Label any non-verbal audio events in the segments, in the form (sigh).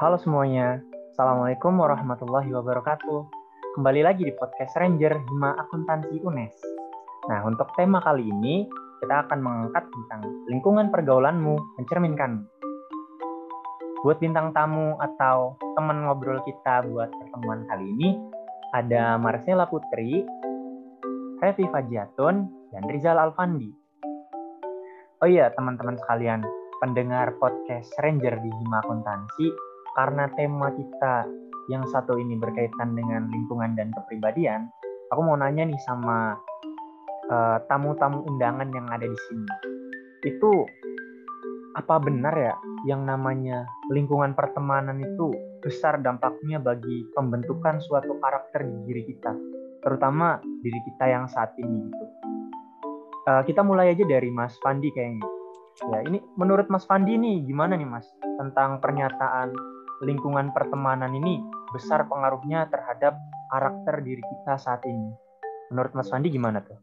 Halo semuanya, Assalamualaikum warahmatullahi wabarakatuh. Kembali lagi di podcast Ranger Hima Akuntansi UNES. Nah, untuk tema kali ini, kita akan mengangkat tentang lingkungan pergaulanmu mencerminkan. Buat bintang tamu atau teman ngobrol kita buat pertemuan kali ini, ada Marcella Putri, Revi Fajiatun, dan Rizal Alfandi. Oh iya, teman-teman sekalian, pendengar podcast Ranger di Hima Akuntansi, karena tema kita yang satu ini berkaitan dengan lingkungan dan kepribadian, aku mau nanya nih sama tamu tamu-tamu undangan yang ada di sini. Itu apa benar ya yang namanya lingkungan pertemanan itu besar dampaknya bagi pembentukan suatu karakter di diri kita, terutama diri kita yang saat ini gitu. Uh, kita mulai aja dari Mas Fandi kayaknya. Ya, ini menurut Mas Fandi nih gimana nih Mas tentang pernyataan lingkungan pertemanan ini besar pengaruhnya terhadap karakter diri kita saat ini. Menurut Mas Fandi gimana tuh?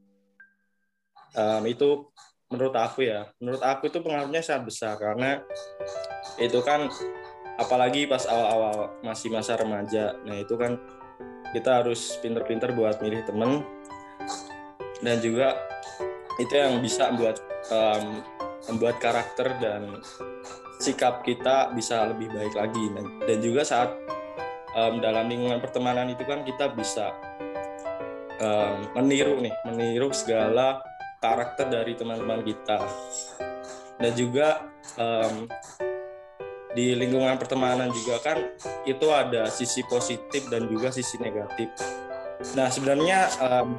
Um, itu menurut aku ya, menurut aku itu pengaruhnya sangat besar karena itu kan apalagi pas awal-awal masih masa remaja, nah itu kan kita harus pinter-pinter buat milih temen dan juga itu yang bisa membuat um, membuat karakter dan sikap kita bisa lebih baik lagi. Dan juga saat um, dalam lingkungan pertemanan itu kan kita bisa um, meniru nih meniru segala karakter dari teman-teman kita. Dan juga um, di lingkungan pertemanan juga kan itu ada sisi positif dan juga sisi negatif. Nah sebenarnya um,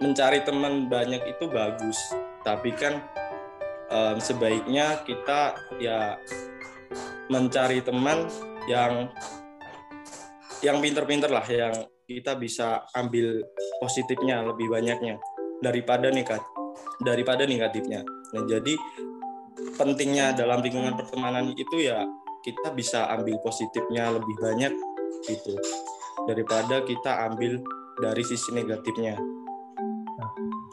mencari teman banyak itu bagus, tapi kan um, sebaiknya kita ya mencari teman yang yang pinter-pinter lah yang kita bisa ambil positifnya lebih banyaknya daripada negat daripada negatifnya. Nah, jadi pentingnya dalam lingkungan pertemanan itu ya kita bisa ambil positifnya lebih banyak gitu daripada kita ambil dari sisi negatifnya.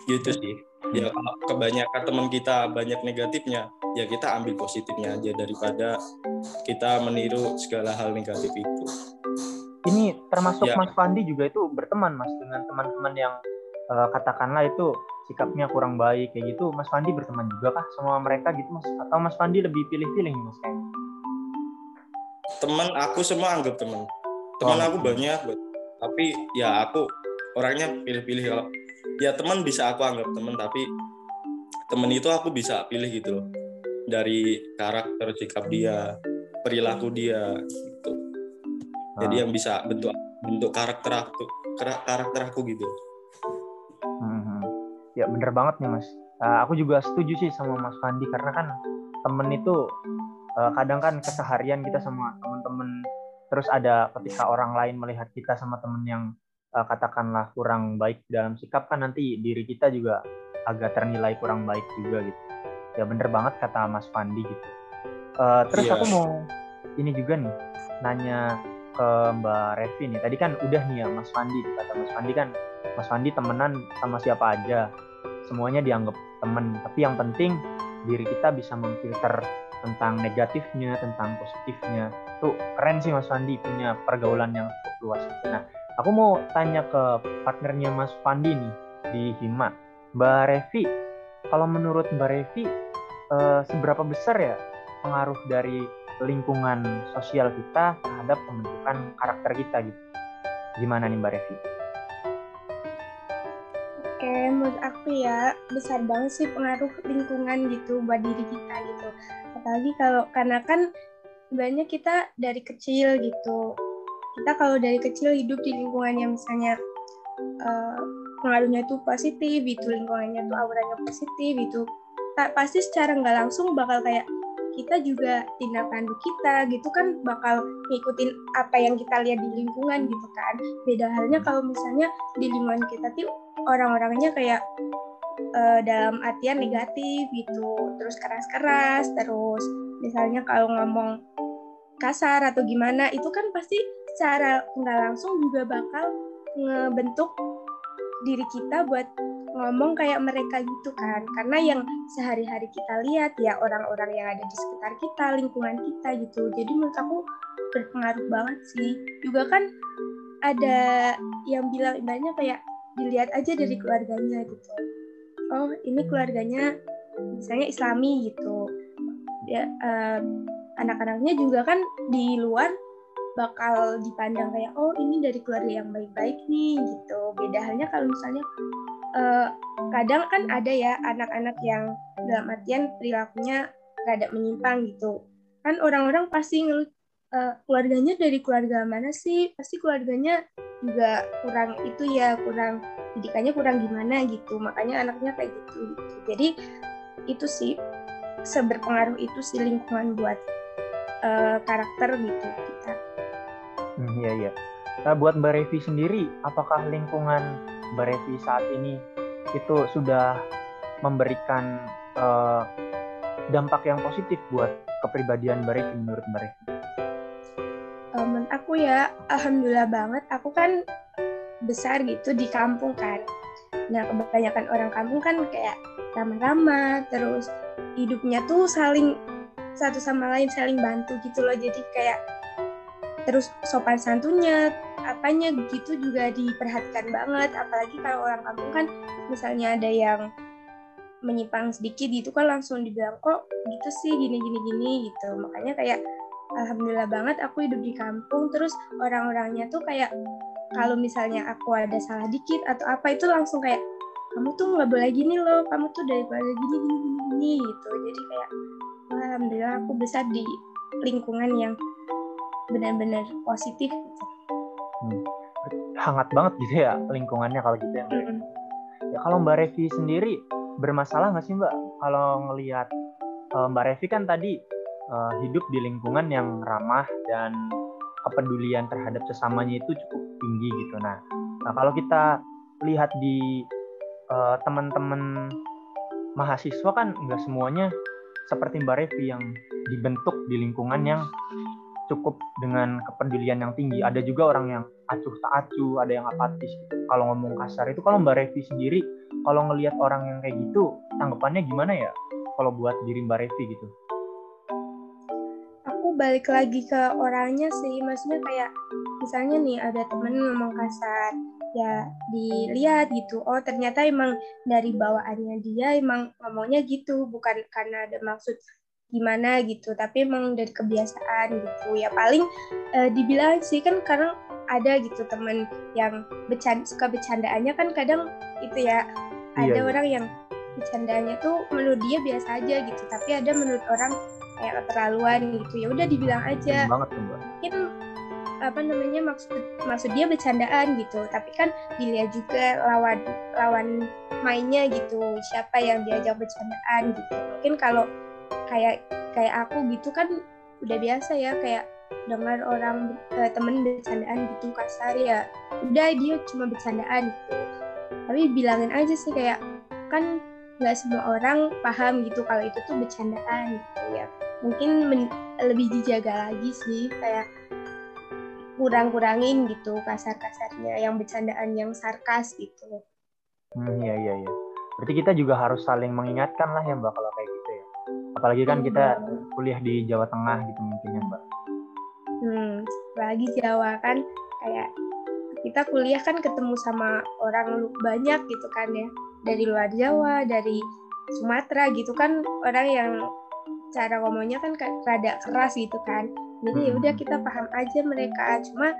Gitu sih ya kalau kebanyakan teman kita banyak negatifnya ya kita ambil positifnya aja daripada kita meniru segala hal negatif itu. Ini termasuk ya. Mas Fandi juga itu berteman Mas dengan teman-teman yang uh, katakanlah itu sikapnya kurang baik kayak gitu. Mas Fandi berteman juga kah sama mereka gitu Mas? Atau Mas Fandi lebih pilih-pilih nih Mas kayaknya teman aku semua anggap teman. Teman oh. aku banyak. Tapi ya aku orangnya pilih-pilih kalau ya teman bisa aku anggap teman tapi teman itu aku bisa pilih gitu loh. Dari karakter sikap dia perilaku dia gitu. Jadi ah. yang bisa bentuk bentuk karakter aku karakter aku gitu. Hmm. ya bener banget nih mas. Uh, aku juga setuju sih sama mas Fandi karena kan temen itu uh, kadang kan keseharian kita sama temen-temen. Terus ada ketika orang lain melihat kita sama temen yang uh, katakanlah kurang baik dalam sikap kan nanti diri kita juga agak ternilai kurang baik juga gitu. Ya bener banget kata Mas Fandi gitu. Uh, terus yeah. aku mau ini juga nih nanya ke Mbak Revi nih. Tadi kan udah nih ya Mas Fandi kata Mas Fandi kan Mas Fandi temenan sama siapa aja semuanya dianggap temen. Tapi yang penting diri kita bisa memfilter tentang negatifnya tentang positifnya. Tuh keren sih Mas Fandi punya pergaulan yang cukup luas. Nah Aku mau tanya ke partnernya Mas Fandi nih di Hima. Mbak Revi, kalau menurut Mbak Revi, eh, seberapa besar ya pengaruh dari lingkungan sosial kita terhadap pembentukan karakter kita gitu? Gimana nih Mbak Revi? Oke, menurut aku ya besar banget sih pengaruh lingkungan gitu buat diri kita gitu. Apalagi kalau karena kan banyak kita dari kecil gitu kita kalau dari kecil hidup di lingkungan yang misalnya uh, pengaruhnya itu positif itu lingkungannya tuh auranya positif itu pasti secara nggak langsung bakal kayak kita juga tindak tanduk kita gitu kan bakal ngikutin apa yang kita lihat di lingkungan gitu kan. Beda halnya kalau misalnya di lingkungan kita tuh orang-orangnya kayak uh, dalam artian negatif gitu terus keras-keras terus misalnya kalau ngomong kasar atau gimana itu kan pasti secara nggak langsung juga bakal ngebentuk diri kita buat ngomong kayak mereka gitu kan. Karena yang sehari-hari kita lihat ya orang-orang yang ada di sekitar kita lingkungan kita gitu. Jadi menurut aku berpengaruh banget sih. Juga kan ada yang bilang ibaratnya kayak dilihat aja dari keluarganya gitu. Oh ini keluarganya misalnya islami gitu. Ya uh, anak-anaknya juga kan di luar bakal dipandang kayak oh ini dari keluarga yang baik-baik nih gitu. Beda halnya kalau misalnya uh, kadang kan ada ya anak-anak yang dalam artian perilakunya rada menyimpang gitu. Kan orang-orang pasti ngeluh uh, keluarganya dari keluarga mana sih? Pasti keluarganya juga kurang itu ya kurang didikannya kurang gimana gitu. Makanya anaknya kayak gitu gitu. Jadi itu sih seberpengaruh itu sih lingkungan buat uh, karakter gitu kita Hmm, iya iya. Nah, buat Mbak Revi sendiri, apakah lingkungan Mbak Revi saat ini itu sudah memberikan uh, dampak yang positif buat kepribadian Mbak Revi menurut Mbak Revi? Um, menurut aku ya, alhamdulillah banget. Aku kan besar gitu di kampung kan. Nah, kebanyakan orang kampung kan kayak ramah-ramah, terus hidupnya tuh saling satu sama lain saling bantu gitu loh. Jadi kayak terus sopan santunnya apanya gitu juga diperhatikan banget. Apalagi kalau orang kampung kan misalnya ada yang menyimpang sedikit gitu kan langsung dibilang kok gitu sih gini gini gini gitu. Makanya kayak alhamdulillah banget aku hidup di kampung. Terus orang-orangnya tuh kayak kalau misalnya aku ada salah dikit atau apa itu langsung kayak kamu tuh nggak boleh gini loh kamu tuh dari daripada gini gini gini gini gitu. Jadi kayak alhamdulillah aku besar di lingkungan yang benar-benar positif gitu. Hmm. Hangat banget gitu ya lingkungannya kalau gitu ya. Hmm. Ya kalau Mbak Revi sendiri bermasalah nggak sih Mbak kalau ngelihat uh, Mbak Revi kan tadi uh, hidup di lingkungan yang ramah dan kepedulian terhadap sesamanya itu cukup tinggi gitu. Nah, nah kalau kita lihat di uh, teman-teman mahasiswa kan nggak semuanya seperti Mbak Revi yang dibentuk di lingkungan yang cukup dengan kepedulian yang tinggi. Ada juga orang yang acuh tak acuh, ada yang apatis. Gitu. Kalau ngomong kasar itu, kalau Mbak Revi sendiri, kalau ngelihat orang yang kayak gitu, tanggapannya gimana ya? Kalau buat diri Mbak Revi gitu? Aku balik lagi ke orangnya sih, maksudnya kayak misalnya nih ada temen ngomong kasar, ya dilihat gitu. Oh ternyata emang dari bawaannya dia emang ngomongnya gitu, bukan karena ada maksud gimana gitu. Tapi emang dari kebiasaan gitu. Ya paling uh, dibilang sih kan karena ada gitu temen yang bercanda suka bercandaannya kan kadang itu ya iya, ada iya. orang yang bercandaannya tuh menurut dia biasa aja gitu. Tapi ada menurut orang kayak keterlaluan gitu. Ya udah dibilang aja. Banget tuh, Mbak. mungkin apa namanya maksud maksud dia bercandaan gitu. Tapi kan dilihat juga lawan lawan mainnya gitu. Siapa yang diajak bercandaan gitu. Mungkin kalau kayak kayak aku gitu kan udah biasa ya kayak dengar orang uh, temen bercandaan gitu kasar ya udah dia cuma bercandaan gitu tapi bilangin aja sih kayak kan nggak semua orang paham gitu kalau itu tuh bercandaan gitu ya mungkin lebih dijaga lagi sih kayak kurang-kurangin gitu kasar-kasarnya yang bercandaan yang sarkas gitu. Hmm, iya iya iya. Berarti kita juga harus saling mengingatkan lah ya Mbak kalau kayak apalagi kan kita kuliah di Jawa Tengah gitu mungkin ya mbak. Hmm lagi Jawa kan kayak kita kuliah kan ketemu sama orang banyak gitu kan ya. Dari luar Jawa dari Sumatera gitu kan orang yang cara ngomongnya kan rada keras gitu kan. Jadi ya udah hmm. kita paham aja mereka. Cuma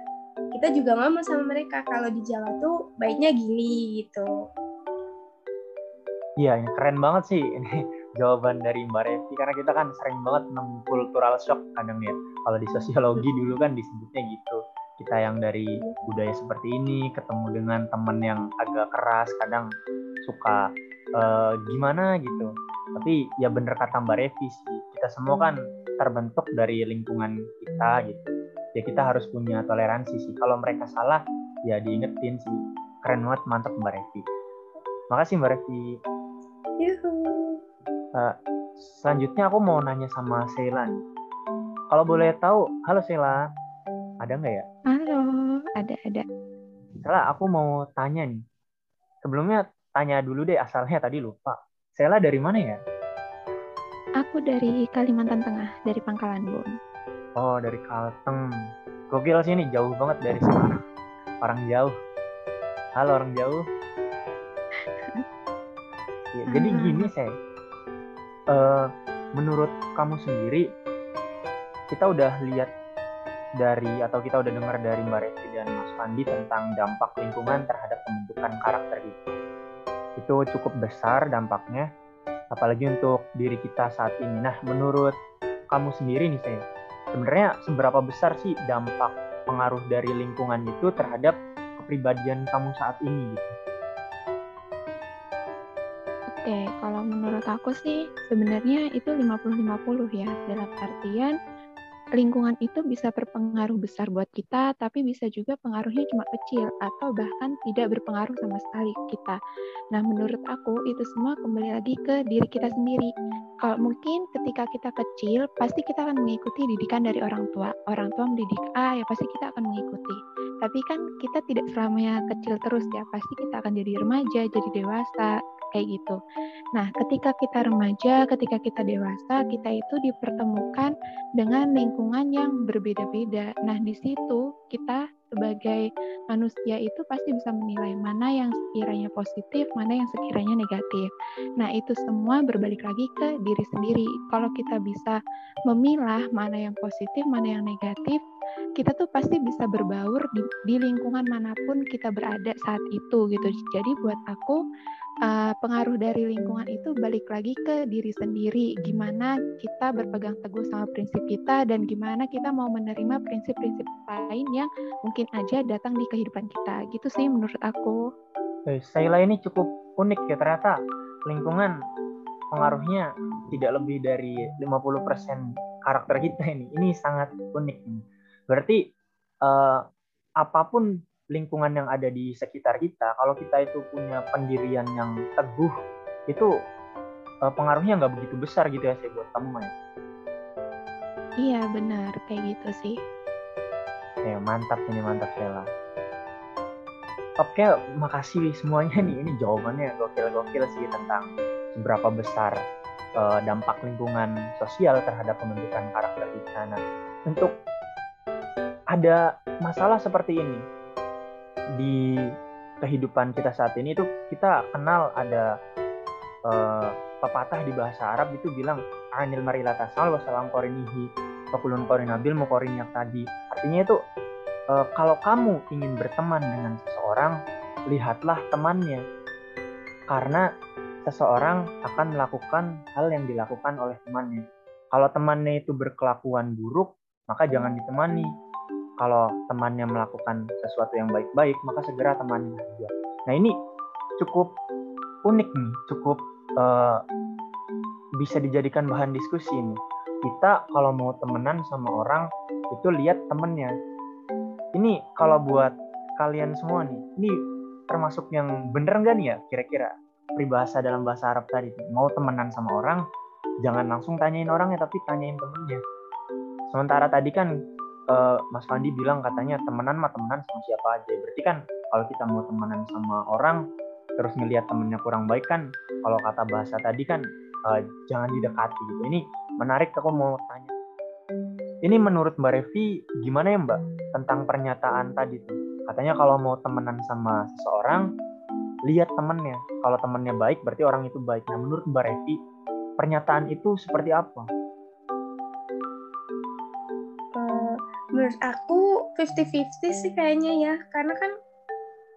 kita juga ngomong sama mereka kalau di Jawa tuh baiknya gini gitu. Iya, keren banget sih ini jawaban dari Mbak Revi karena kita kan sering banget nemu cultural shock kadang ya. Kalau di sosiologi dulu kan disebutnya gitu. Kita yang dari budaya seperti ini ketemu dengan teman yang agak keras kadang suka uh, gimana gitu. Tapi ya bener kata Mbak Revi sih, kita semua kan terbentuk dari lingkungan kita gitu. Ya kita harus punya toleransi sih. Kalau mereka salah ya diingetin sih. Keren banget, mantap Mbak Revi. Makasih Mbak Revi. Yuhu. Uh, selanjutnya aku mau nanya sama Sheila. Kalau boleh tahu, halo Sheila, ada nggak ya? Halo, ada ada. Sheila, aku mau tanya nih. Sebelumnya tanya dulu deh asalnya tadi lupa. Sela dari mana ya? Aku dari Kalimantan Tengah, dari Pangkalan Bun. Oh, dari Kalteng. Gokil sih ini jauh banget dari Semarang. Orang jauh. Halo orang jauh. Ya, (laughs) jadi Ah. gini saya, Eh, menurut kamu sendiri, kita udah lihat dari atau kita udah dengar dari Mbak Revi dan Mas Pandi tentang dampak lingkungan terhadap pembentukan karakter itu. Itu cukup besar dampaknya, apalagi untuk diri kita saat ini. Nah, menurut kamu sendiri nih saya, sebenarnya seberapa besar sih dampak pengaruh dari lingkungan itu terhadap kepribadian kamu saat ini gitu? Oke, kalau menurut aku sih sebenarnya itu 50-50 ya. Dalam artian lingkungan itu bisa berpengaruh besar buat kita, tapi bisa juga pengaruhnya cuma kecil atau bahkan tidak berpengaruh sama sekali kita. Nah, menurut aku itu semua kembali lagi ke diri kita sendiri. Kalau mungkin ketika kita kecil, pasti kita akan mengikuti didikan dari orang tua. Orang tua mendidik A, ya pasti kita akan mengikuti. Tapi kan kita tidak selamanya kecil terus ya, pasti kita akan jadi remaja, jadi dewasa, kayak gitu. Nah, ketika kita remaja, ketika kita dewasa, kita itu dipertemukan dengan lingkungan yang berbeda-beda. Nah, di situ kita sebagai manusia itu pasti bisa menilai mana yang sekiranya positif, mana yang sekiranya negatif. Nah, itu semua berbalik lagi ke diri sendiri. Kalau kita bisa memilah mana yang positif, mana yang negatif, kita tuh pasti bisa berbaur di, di lingkungan mana pun kita berada saat itu gitu. Jadi buat aku uh, pengaruh dari lingkungan itu balik lagi ke diri sendiri. Gimana kita berpegang teguh sama prinsip kita dan gimana kita mau menerima prinsip-prinsip lain yang mungkin aja datang di kehidupan kita. Gitu sih menurut aku. Eh, Saila ini cukup unik ya ternyata lingkungan pengaruhnya tidak lebih dari 50% karakter kita ini. Ini sangat unik. Berarti uh, apa pun lingkungan yang ada di sekitar kita, kalau kita itu punya pendirian yang teguh, itu uh, pengaruhnya nggak begitu besar gitu ya saya buat kamu Maya. Iya benar kayak gitu sih. Ya mantap ini mantap Sela. Oke, makasih semuanya nih. Ini jawabannya gokil-gokil sih tentang seberapa besar uh, dampak lingkungan sosial terhadap pembentukan karakter kita. Nah, untuk ada masalah seperti ini. Di kehidupan kita saat ini itu kita kenal ada uh, pepatah di bahasa Arab itu bilang anil marilatasal wasalam korinihi fakulun korinabil mukorinya tadi. Artinya itu uh, kalau kamu ingin berteman dengan seseorang lihatlah temannya. Karena seseorang akan melakukan hal yang dilakukan oleh temannya. Kalau temannya itu berkelakuan buruk maka jangan ditemani kalau temannya melakukan sesuatu yang baik-baik, maka segera temani dia. Nah ini cukup unik nih, cukup uh, bisa dijadikan bahan diskusi nih. Kita kalau mau temenan sama orang itu lihat temennya. Ini kalau buat kalian semua nih, ini termasuk yang bener nggak nih ya kira-kira peribahasa dalam bahasa Arab tadi mau temenan sama orang jangan langsung tanyain orangnya tapi tanyain temennya sementara tadi kan uh, Mas Fandi bilang katanya temenan mah temenan sama siapa aja. Berarti kan kalau kita mau temenan sama orang terus ngelihat temennya kurang baik kan kalau kata bahasa tadi kan uh, jangan didekati gitu. Ini menarik aku mau tanya. Ini menurut Mbak Revi gimana ya Mbak tentang pernyataan tadi tuh? Katanya kalau mau temenan sama seseorang lihat temennya. Kalau temennya baik berarti orang itu baik. Nah menurut Mbak Revi pernyataan itu seperti apa? Menurut aku 50-50 sih kayaknya ya. Karena kan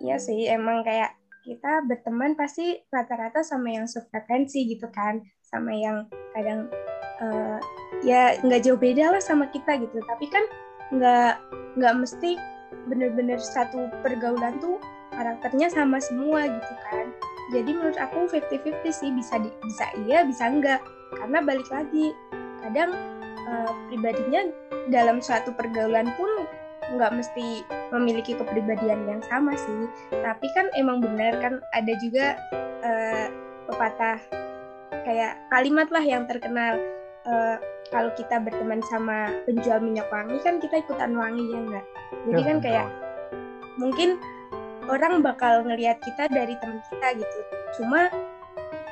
ya sih emang kayak kita berteman pasti rata-rata sama yang sefrekuensi gitu kan. Sama yang kadang uh, ya nggak jauh beda lah sama kita gitu. Tapi kan nggak nggak mesti bener-bener satu pergaulan tuh karakternya sama semua gitu kan. Jadi menurut aku 50-50 sih bisa di, bisa iya bisa enggak karena balik lagi kadang uh, pribadinya dalam suatu pergaulan pun nggak mesti memiliki kepribadian yang sama sih. Tapi kan emang benar kan ada juga uh, pepatah kayak kalimat lah yang terkenal uh, kalau kita berteman sama penjual minyak wangi kan kita ikutan wangi ya enggak jadi kan kayak mungkin orang bakal ngelihat kita dari teman kita gitu. Cuma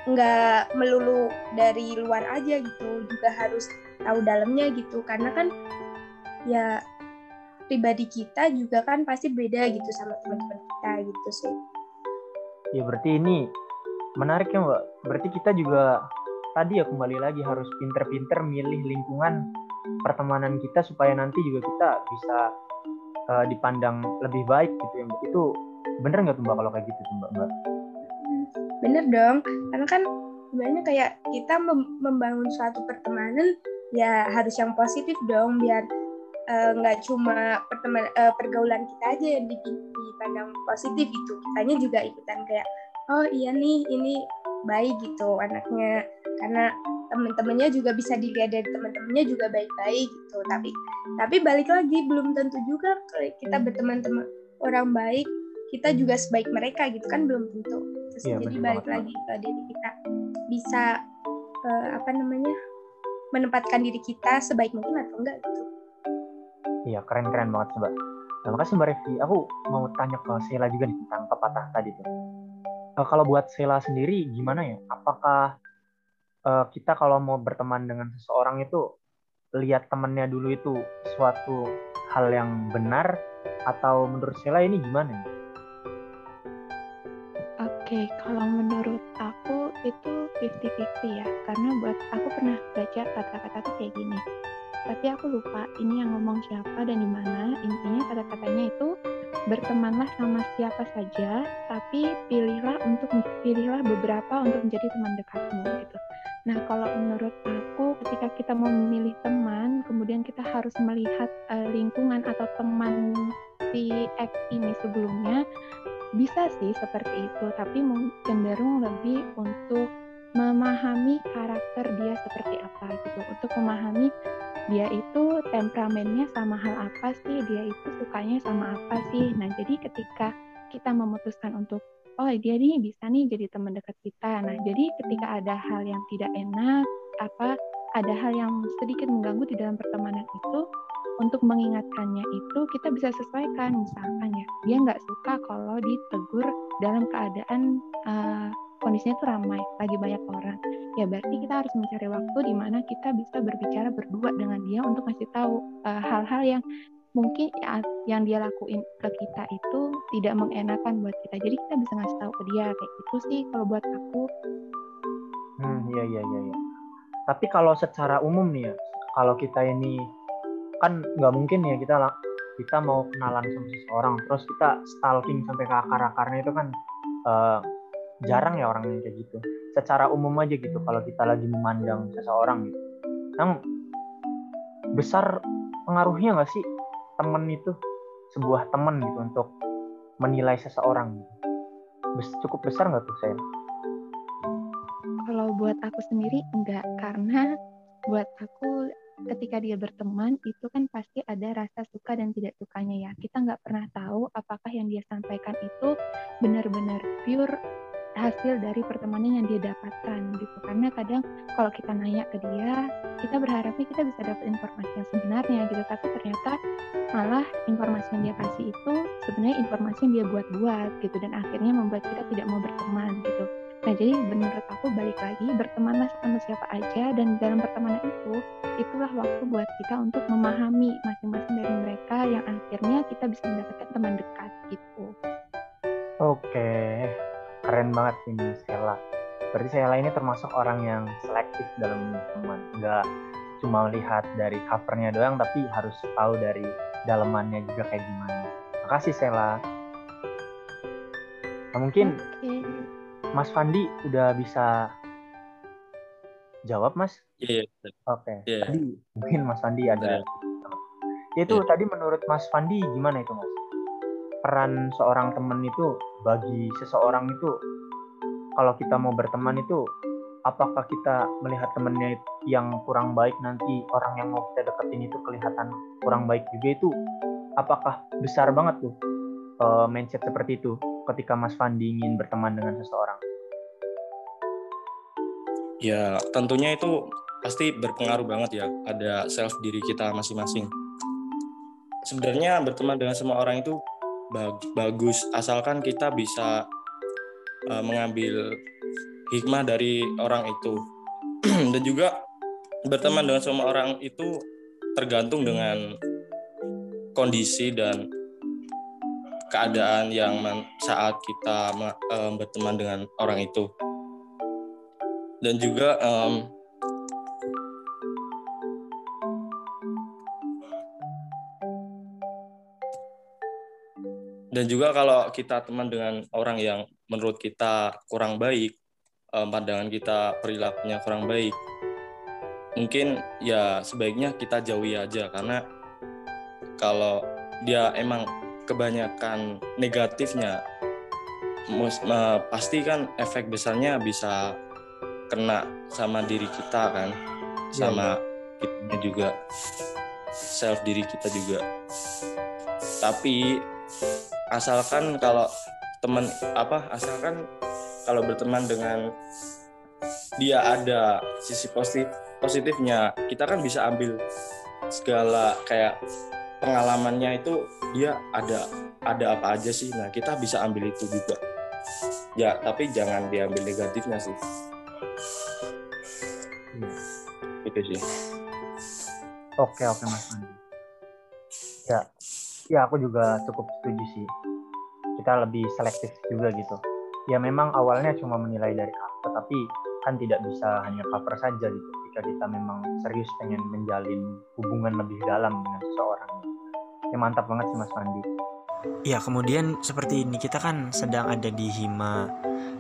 nggak melulu dari luar aja gitu juga harus tahu dalamnya gitu. Karena kan ya pribadi kita juga kan pasti beda gitu sama teman-teman kita gitu sih. Ya berarti ini menarik ya mbak. Berarti kita juga tadi ya kembali lagi harus pinter-pinter milih lingkungan pertemanan kita supaya nanti juga kita bisa uh, dipandang lebih baik gitu ya mbak. Itu bener nggak tuh mbak kalau kayak gitu tuh mbak mbak? Bener dong. Karena kan sebenarnya kayak kita membangun suatu pertemanan ya harus yang positif dong biar nggak uh, cuma pertemanan uh, pergaulan kita aja yang dipandang positif itu kitanya juga ikutan kayak oh iya nih ini baik gitu anaknya. Karena teman-temannya juga bisa dilihat dari teman-temannya juga baik-baik gitu. Tapi tapi balik lagi belum tentu juga kita berteman-teman orang baik kita juga sebaik mereka gitu kan belum tentu. Terus ya, jadi balik banget. lagi ke diri kita. Bisa uh, apa namanya menempatkan diri kita sebaik mungkin atau enggak gitu. Iya keren keren banget mbak. Terima kasih mbak Revi. Aku mau tanya ke Sheila juga nih tentang pepatah tadi tuh. Uh, kalau buat Sheila sendiri gimana ya? Apakah uh, kita kalau mau berteman dengan seseorang itu lihat temennya dulu itu suatu hal yang benar? Atau menurut Sheila ini gimana ya? Oke, kalau menurut 50-50 ya. Karena buat aku pernah baca kata-kata tuh kayak gini. Tapi aku lupa ini yang ngomong siapa dan di mana. Intinya kata-katanya itu bertemanlah sama siapa saja, tapi pilihlah untuk pilihlah beberapa untuk menjadi teman dekatmu gitu. Nah, kalau menurut aku ketika kita mau memilih teman, kemudian kita harus melihat uh, lingkungan atau teman si X ini sebelumnya, bisa sih seperti itu, tapi cenderung lebih untuk memahami karakter dia seperti apa gitu, untuk memahami dia itu temperamennya sama hal apa sih, dia itu sukanya sama apa sih. Nah, jadi ketika kita memutuskan untuk oh dia nih bisa nih jadi teman dekat kita. Nah, jadi ketika ada hal yang tidak enak, apa ada hal yang sedikit mengganggu di dalam pertemanan itu, untuk mengingatkannya itu kita bisa sesuaikan misalkan ya dia nggak suka kalau ditegur dalam keadaan uh, kondisinya itu ramai lagi banyak orang. Ya berarti kita harus mencari waktu di mana kita bisa berbicara berdua dengan dia untuk ngasih tahu eh, hal-hal uh, yang mungkin ya, yang dia lakuin ke kita itu tidak mengenakan buat kita. Jadi kita bisa ngasih tahu ke dia kayak gitu sih kalau buat aku. Hmm iya iya iya ya. tapi kalau secara umum nih ya kalau kita ini kan nggak mungkin ya kita kita mau kenalan sama seseorang terus kita stalking sampai ke akar-akarnya itu kan uh, jarang ya orang yang kayak gitu. Secara umum aja gitu kalau kita lagi memandang seseorang gitu. Yang besar pengaruhnya nggak sih temen itu? Sebuah temen gitu untuk menilai seseorang Bes, cukup besar nggak tuh saya kalau buat aku sendiri enggak karena buat aku ketika dia berteman itu kan pasti ada rasa suka dan tidak sukanya ya. Kita nggak pernah tahu apakah yang dia sampaikan itu benar-benar pure hasil dari pertemanan yang dia dapatkan gitu. Karena kadang kalau kita nanya ke dia kita berharapnya kita bisa dapat informasi yang sebenarnya gitu. Tapi ternyata malah informasi yang dia kasih itu sebenarnya informasi yang dia buat-buat gitu. Dan akhirnya membuat kita tidak mau berteman gitu. Nah jadi menurut aku balik lagi bertemanlah sama siapa aja dan dalam pertemanan itu itulah waktu buat kita untuk memahami masing-masing dari mereka yang akhirnya kita bisa mendapatkan teman dekat gitu. Oke keren banget ini Sela berarti Sela ini termasuk orang yang selektif dalam teman nggak cuma lihat dari covernya doang tapi harus tahu dari dalamannya juga kayak gimana makasih Sela nah, mungkin okay. Mas Fandi udah bisa jawab Mas iya yeah, oke okay. yeah. tadi mungkin Mas Fandi ada yeah. itu yeah. tadi menurut Mas Fandi gimana itu Mas peran seorang teman itu bagi seseorang itu kalau kita mau berteman itu apakah kita melihat temennya yang kurang baik nanti orang yang mau kita deketin itu kelihatan kurang baik juga itu apakah besar banget tuh uh, mindset seperti itu ketika Mas Fandi ingin berteman dengan seseorang? Ya tentunya itu pasti berpengaruh banget ya ada self diri kita masing-masing. Sebenarnya berteman dengan semua orang itu bagus. Asalkan kita bisa uh, mengambil hikmah dari orang itu. (clears throat) Dan juga berteman dengan semua orang itu tergantung dengan kondisi dan keadaan yang saat kita um, berteman dengan orang itu. Dan juga um, dan juga kalau kita teman dengan orang yang menurut kita kurang baik um, pandangan kita perilakunya kurang baik mungkin ya sebaiknya kita jauhi aja. Karena kalau dia emang kebanyakan negatifnya pasti kan efek besarnya bisa kena sama diri kita kan iya, sama ya, kita juga self diri kita juga. Tapi asalkan kalau teman apa asalkan kalau berteman dengan dia ada sisi positif positifnya kita kan bisa ambil segala kayak pengalamannya itu dia ada ada apa aja sih. Nah kita bisa ambil itu juga. Ya tapi jangan diambil negatifnya sih. Hmm. itu sih. Oke oke mas Andi ya ya aku juga cukup setuju sih. Kita lebih selektif juga gitu. Ya memang awalnya cuma menilai dari cover tapi kan tidak bisa hanya cover saja gitu. Jika kita memang serius pengen menjalin hubungan lebih dalam dengan seseorang. Ya mantap banget sih Mas Fandi. Ya kemudian seperti ini kita kan sedang ada di Hima.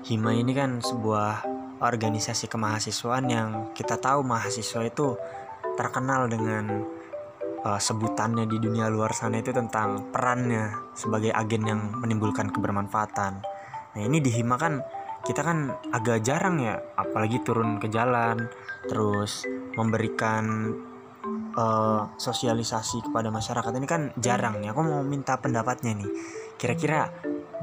Hima ini kan sebuah organisasi kemahasiswaan yang kita tahu mahasiswa itu terkenal dengan uh, sebutannya di dunia luar sana itu tentang perannya sebagai agen yang menimbulkan kebermanfaatan. Nah ini di Hima kan kita kan agak jarang ya, apalagi turun ke jalan, terus memberikan uh, sosialisasi kepada masyarakat ini kan jarang nih. Aku mau minta pendapatnya nih. Kira-kira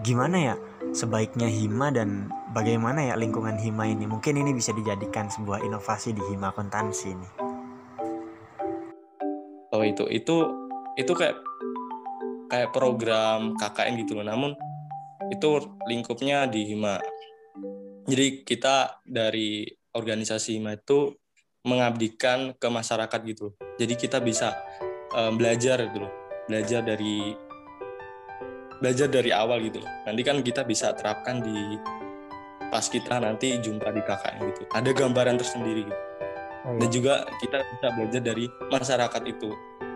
gimana ya sebaiknya Hima dan bagaimana ya lingkungan Hima ini? Mungkin ini bisa dijadikan sebuah inovasi di Hima Akuntansi nih oh itu itu itu kayak kayak program KKN gitu loh. Namun itu lingkupnya di Hima. Jadi kita dari organisasi Hima itu mengabdikan ke masyarakat gitu. Jadi kita bisa um, belajar gitu loh. Belajar dari belajar dari awal gitu loh. Nanti kan kita bisa terapkan di pas kita nanti jumpa di KKN gitu. Ada gambaran tersendiri gitu Oh, iya. Dan juga kita bisa belajar dari masyarakat itu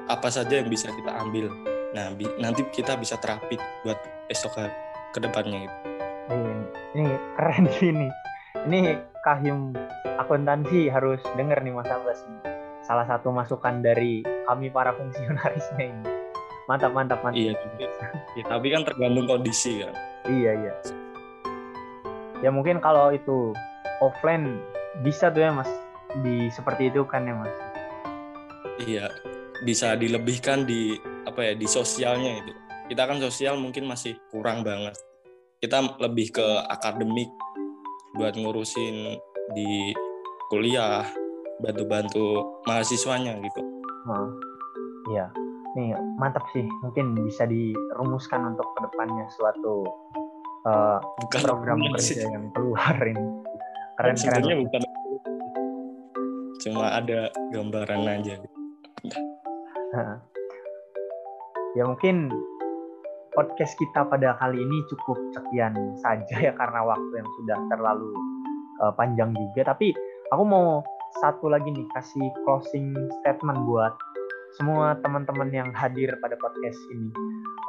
apa saja yang bisa kita ambil. Nah, nanti kita bisa terapin buat besok ke, ke depannya gitu. Iya, ini keren (laughs) sih ini. Ini Kahim akuntansi harus denger nih Mas Abbas. Salah satu masukan dari kami para fungsionarisnya ini. Mantap, mantap, mantap. Iya, ya, tapi kan tergantung kondisi kan. Iya, iya. Ya mungkin kalau itu offline bisa tuh ya Mas di seperti itu kan ya mas? Iya bisa dilebihkan di apa ya di sosialnya itu. Kita kan sosial mungkin masih kurang banget. Kita lebih ke akademik buat ngurusin di kuliah bantu-bantu mahasiswanya gitu. Oh, iya. Nih mantap sih. Mungkin bisa dirumuskan untuk ke depannya suatu uh, bukan program kerja yang keluar ini. Keren keren bukan cuma ada gambaran aja. Ya mungkin podcast kita pada kali ini cukup sekian saja ya karena waktu yang sudah terlalu uh, panjang juga. Tapi aku mau satu lagi nih kasih closing statement buat semua teman-teman yang hadir pada podcast ini.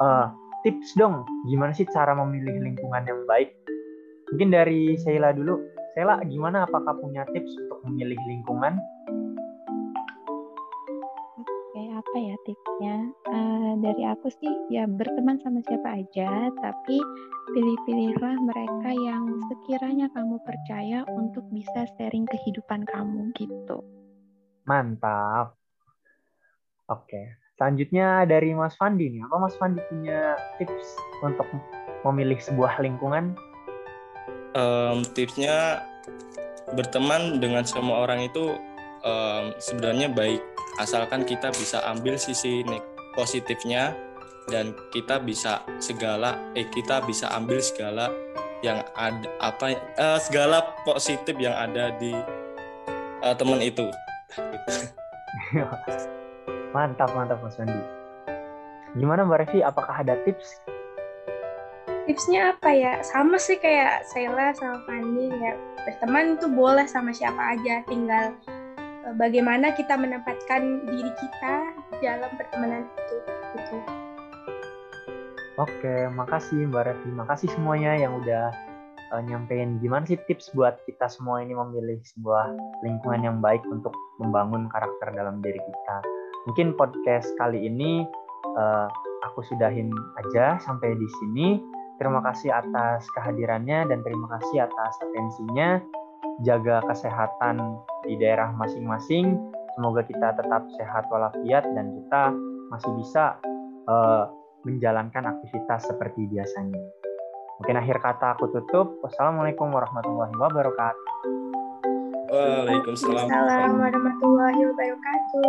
Uh, tips dong gimana sih cara memilih lingkungan yang baik? Mungkin dari Sheila dulu. Sela, gimana? Apakah punya tips memilih lingkungan? Oke, apa ya tipsnya? Uh, dari aku sih ya berteman sama siapa aja, tapi pilih-pilihlah mereka yang sekiranya kamu percaya untuk bisa sharing kehidupan kamu gitu. Mantap. Oke, selanjutnya dari Mas Fandi nih. Apa Mas Fandi punya tips untuk memilih sebuah lingkungan um, tipsnya berteman dengan semua orang itu um, sebenarnya baik asalkan kita bisa ambil sisi positifnya dan kita bisa segala eh kita bisa ambil segala yang ada apa uh, segala positif yang ada di uh, teman itu. (laughs) mantap mantap Mas Wandi. Gimana Mbak Revi? Apakah ada tips? Tipsnya apa ya? Sama sih kayak Sheila sama Fanny ya. Berteman itu boleh sama siapa aja, tinggal uh, bagaimana kita menempatkan diri kita dalam pertemanan itu. Gitu. Oke, makasih Mbak Revi. Makasih semuanya yang udah uh, nyampein gimana sih tips buat kita semua ini memilih sebuah lingkungan yang baik untuk membangun karakter dalam diri kita. Mungkin podcast kali ini uh, aku sudahin aja sampai di sini. Terima kasih atas kehadirannya dan terima kasih atas atensinya. Jaga kesehatan di daerah masing-masing. Semoga kita tetap sehat walafiat dan kita masih bisa uh, menjalankan aktivitas seperti biasanya. Mungkin akhir kata aku tutup. Wassalamualaikum warahmatullahi wabarakatuh. Waalaikumsalam warahmatullahi wabarakatuh.